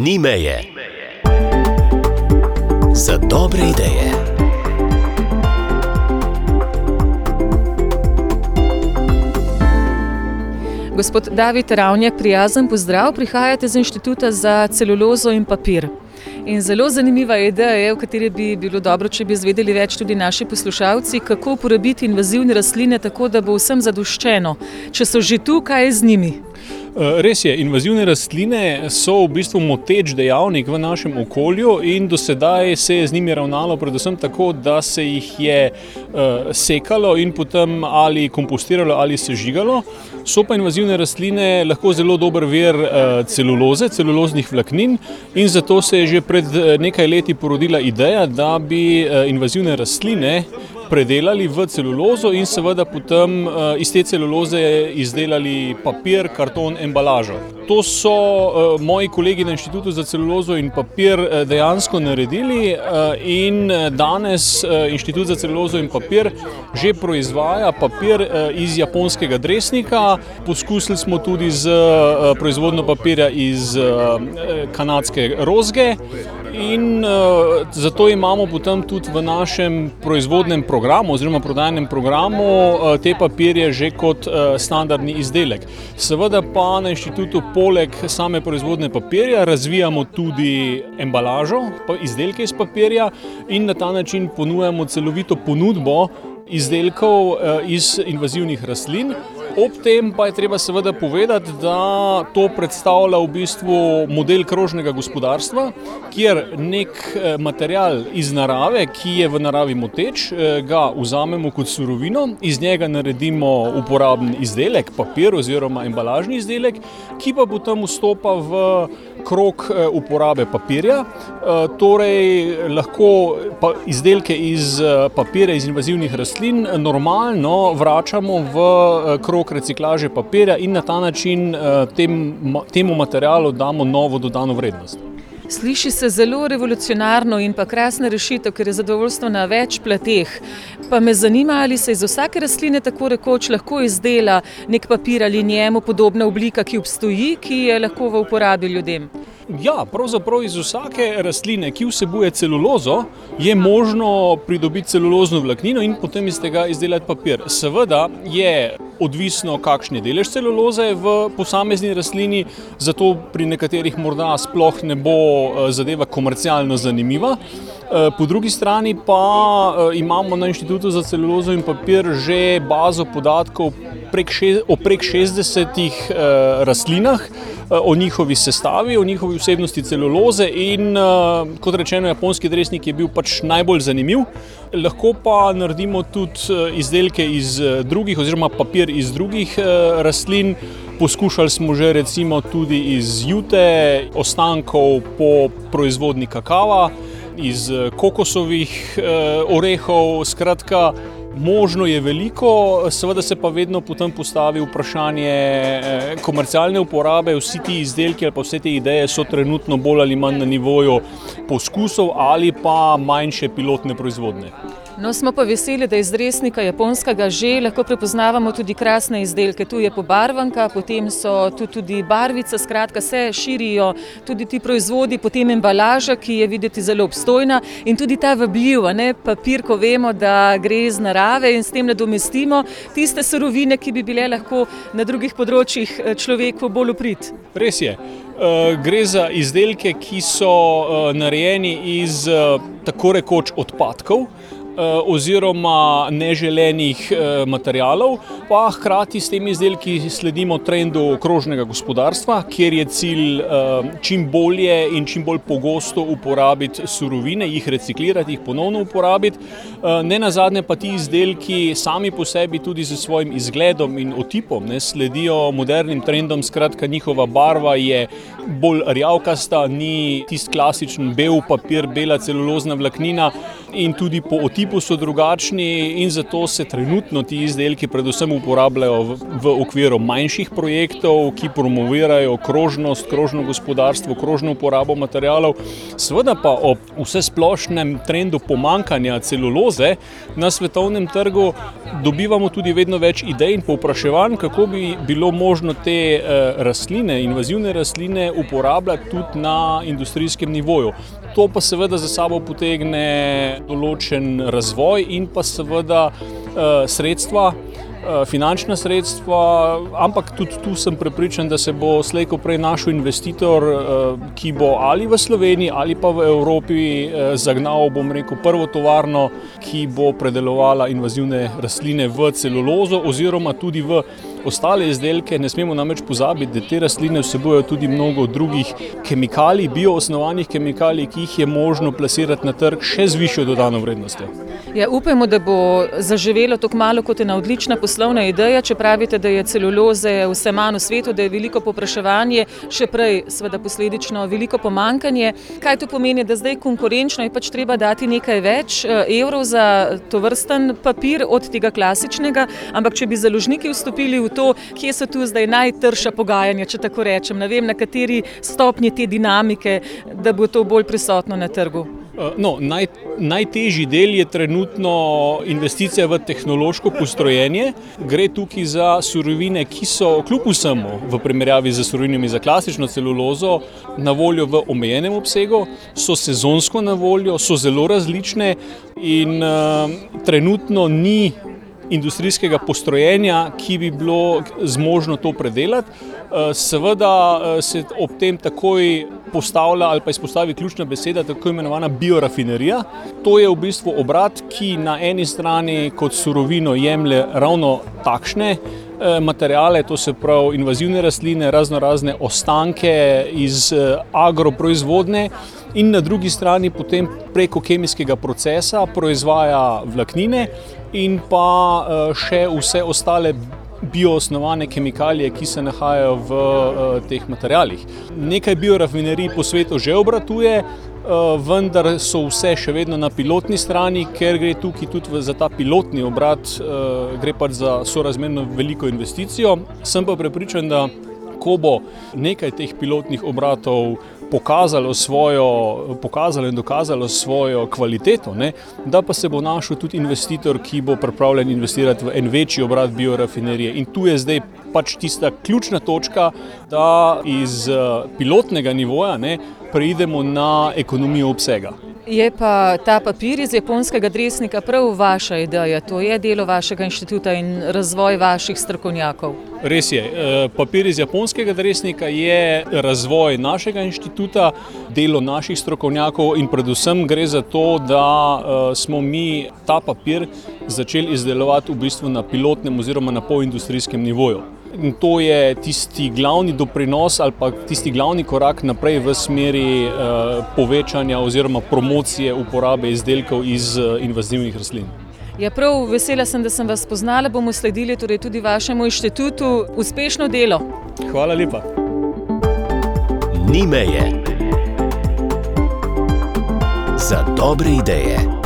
ni meje. Za dobre ideje. Gospod David Ravnjak, prijazen pozdrav, prihajate z Inštituta za celulozo in papir. In zelo zanimiva ideja je, o kateri bi bilo dobro, če bi izvedeli več tudi naši poslušalci, kako uporabiti invazivne rastline tako, da bo vsem zadoščeno. Če so že tu, kaj je z njimi? Eh, res je, invazivne rastline so v bistvu moteč dejavnik v našem okolju in do sedaj se je z njimi ravnalo predvsem tako, da se jih je uh, sekalo in potem ali kompostiralo ali sežigalo. So pa invazivne rastline lahko zelo dober vir uh, celuloze, celuloznih vlaknin in zato se je že pred nekaj leti porodila ideja, da bi invazivne rastline predelali v celulozo in seveda potem iz te celuloze izdelali papir, karton, embalažo. To so uh, moji kolegi na Inštitutu za celulozo in papir uh, dejansko naredili uh, in danes uh, Inštitut za celulozo in papir že proizvaja papir uh, iz japonskega dresnika. Poskusili smo tudi z uh, proizvodno papirja iz uh, kanadske rozge. In uh, zato imamo potem tudi v našem proizvodnem programu, oziroma prodajnem programu, uh, te papirje že kot uh, standardni izdelek. Seveda pa na inštitutu, poleg same proizvodne papirja, razvijamo tudi embalažo, izdelke iz papirja in na ta način ponujamo celovito ponudbo izdelkov uh, iz invazivnih rastlin. Ob tem pa je treba seveda povedati, da to predstavlja v bistvu model krožnega gospodarstva, kjer nek eh, material iz narave, ki je v naravi moteč, eh, ga vzamemo kot surovino, iz njega naredimo uporaben izdelek, papir oziroma embalažni izdelek, ki pa potem vstopa v krok eh, uporabe papirja. Torej, lahko izdelke iz papirja, iz invazivnih rastlin, normalno vračamo v krok krog reciklaže papirja in na ta način uh, tem, temu materialu damo novo dodano vrednost. Sliši se zelo revolucionarno in pa krasna rešitev, ker je zadovoljstvo na več plateh. Pa me zanima, ali se iz vsake rastline tako rekoč lahko izdela nek papir ali njemu podobna oblika, ki obstoji, ki je lahko v uporabi ljudem. Ja, pravzaprav iz vsake rastline, ki vsebuje celulozo, je možno pridobiti celulozno vlaknino in potem iz tega izdelati papir. Seveda je odvisno, kakšen je delež celuloze v posamezni rastlini, zato pri nekaterih morda sploh ne bo eh, zadeva komercialno zanimiva. Eh, po drugi strani pa eh, imamo na Inštitutu za celulozo in papir že bazo podatkov prek še, o prek 60 rastlinah. Eh, o njihovi sestavi, o njihovi vsebnosti celuloze in eh, kot rečeno, japonski dresnik je bil pač najbolj zanimiv. Lahko pa naredimo tudi eh, izdelke iz drugih, oziroma papir iz drugih rastlin. Poskušali smo že recimo tudi iz jute, ostankov po proizvodni kakava, iz kokosovih orehov, skratka. Možno je veliko, seveda se pa vedno potem postavi vprašanje eh, komercialne uporabe. Vsi ti izdelki ali pa vse te ideje so trenutno bolj ali manj na nivoju poskusov ali pa manjše pilotne proizvodne. No, smo pa veseli, da iz resnika japonskega že lahko prepoznavamo tudi krasne izdelke. Tu je pobarvanka, potem so tu tudi barvice, skratka se širijo tudi ti proizvodi, potem embalaža, ki je videti zelo obstojna in tudi ta vabljiv, ne papir, ko vemo, da gre iz narave in s tem nadomestimo tiste surovine, ki bi bile lahko na drugih področjih eh, človeku bolj uprit. Res je. Uh, gre za izdelke, ki so uh, narejeni iz tako rekoč odpadkov. Eh, oziroma neželenih eh, materijalov, pa hkrati s temi izdelki sledimo trendu krožnega gospodarstva, kjer je cilj eh, čim bolje in čim bolj pogosto uporabiti surovine, jih reciklirati, jih ponovno uporabiti. Ne na zadnje pa ti izdelki sami po sebi tudi z svojim izgledom in otipom ne, sledijo modernim trendom, skratka njihova barva je bolj rjavkasta, ni tisti klasičen bel papir, bela celulozna vlaknina, in tudi po otipu so drugačni, in zato se trenutno ti izdelki predvsem uporabljajo v, v okviru manjših projektov, ki promovirajo krožnost, krožno gospodarstvo, krožno uporabo materijalov. Seveda pa ob vse splošnem trendu pomankanja celuloze na svetovnem trgu dobivamo tudi vedno več idej in povpraševanj, kako bi bilo možno te eh, rastline, invazivne rastline uporabljati tudi na industrijskem nivoju. To pa seveda za sabo potegne določen razvoj in pa seveda eh, sredstva. Eh, finančna sredstva, ampak tudi tu sem prepričan, da se bo slejko prej našel investitor, eh, ki bo ali v Sloveniji ali pa v Evropi zagnal, bom rekel, prvo tovarno, ki bo predelovala invazivne rastline v celulozo oziroma tudi v ostale izdelke. Ne smemo namreč pozabiti, da te rastline vsebujejo tudi mnogo drugih kemikalij, bioosnovanih kemikalij, ki jih je možno plasirati na trg še z višjo dodano vrednostjo. Ja, upajmo, da bo zaživelo tako malo kot ena odlična poslovna ideja. Če pravite, da je celuloze vse manj v svetu, da je veliko popraševanje, še prej, seveda posledično, veliko pomankanje. Kaj to pomeni, da zdaj konkurenčno je pač treba dati nekaj več evrov za to vrsten papir od tega klasičnega, ampak če bi založniki vstopili v to, kje so tu zdaj najtrša pogajanja, če tako rečem, ne vem, na kateri stopnji te dinamike, da bo to bolj prisotno na trgu. No, naj, najtežji del je trenutno investicija v tehnološko postrojenje. Gre tukaj za surovine, ki so kljub vsemu v primerjavi z surovinami za klasično celulozo na voljo v omejenem obsegu, so sezonsko na voljo, so zelo različne in uh, trenutno ni industrijskega postrojenja, ki bi bilo zmožno to predelati. Seveda se ob tem takoj postavlja ali pa izpostavi ključna beseda, tako imenovana biorafinerija. To je v bistvu obrat, ki na eni strani kot surovino jemlje ravno takšne materijale, to se pravi invazivne rastline, razno razne ostanke iz agroproizvodne in na drugi strani potem preko kemijskega procesa proizvaja vlaknine in pa še vse ostale bioosnovane kemikalije, ki se nahajajo v teh materijalih. Nekaj biorafinerij po svetu že obratuje, vendar so vse še vedno na pilotni strani, ker gre tukaj tudi za ta pilotni obrat, gre pač za sorazmerno veliko investicijo. Sem pa prepričan, da ko bo nekaj teh pilotnih obratov pokazalo, svojo, pokazalo in dokazalo svojo kvaliteto, ne, da pa se bo našel tudi investitor, ki bo pripravljen investirati v en večji obrat biorafinerije. In tu je zdaj pač tista ključna točka, da iz pilotnega nivoja ne, preidemo na ekonomijo obsega. Je pa ta papir iz japonskega dresnika prav vaša ideja, to je delo vašega inštituta in razvoj vaših strokovnjakov? Res je. Papir iz japonskega dresnika je razvoj našega inštituta, delo naših strokovnjakov in predvsem gre za to, da smo mi ta papir začeli izdelovati v bistvu na pilotnem oziroma na polindustrijskem nivoju. In to je tisti glavni doprinos ali pa tisti glavni korak naprej v smeri uh, povečanja oziroma promocije uporabe izdelkov iz invazivnih rastlin. Ja, prav vesela sem, da sem vas spoznala, bomo sledili torej tudi vašemu inštitutu. Uspešno delo! Hvala lepa. Ni meje za dobre ideje.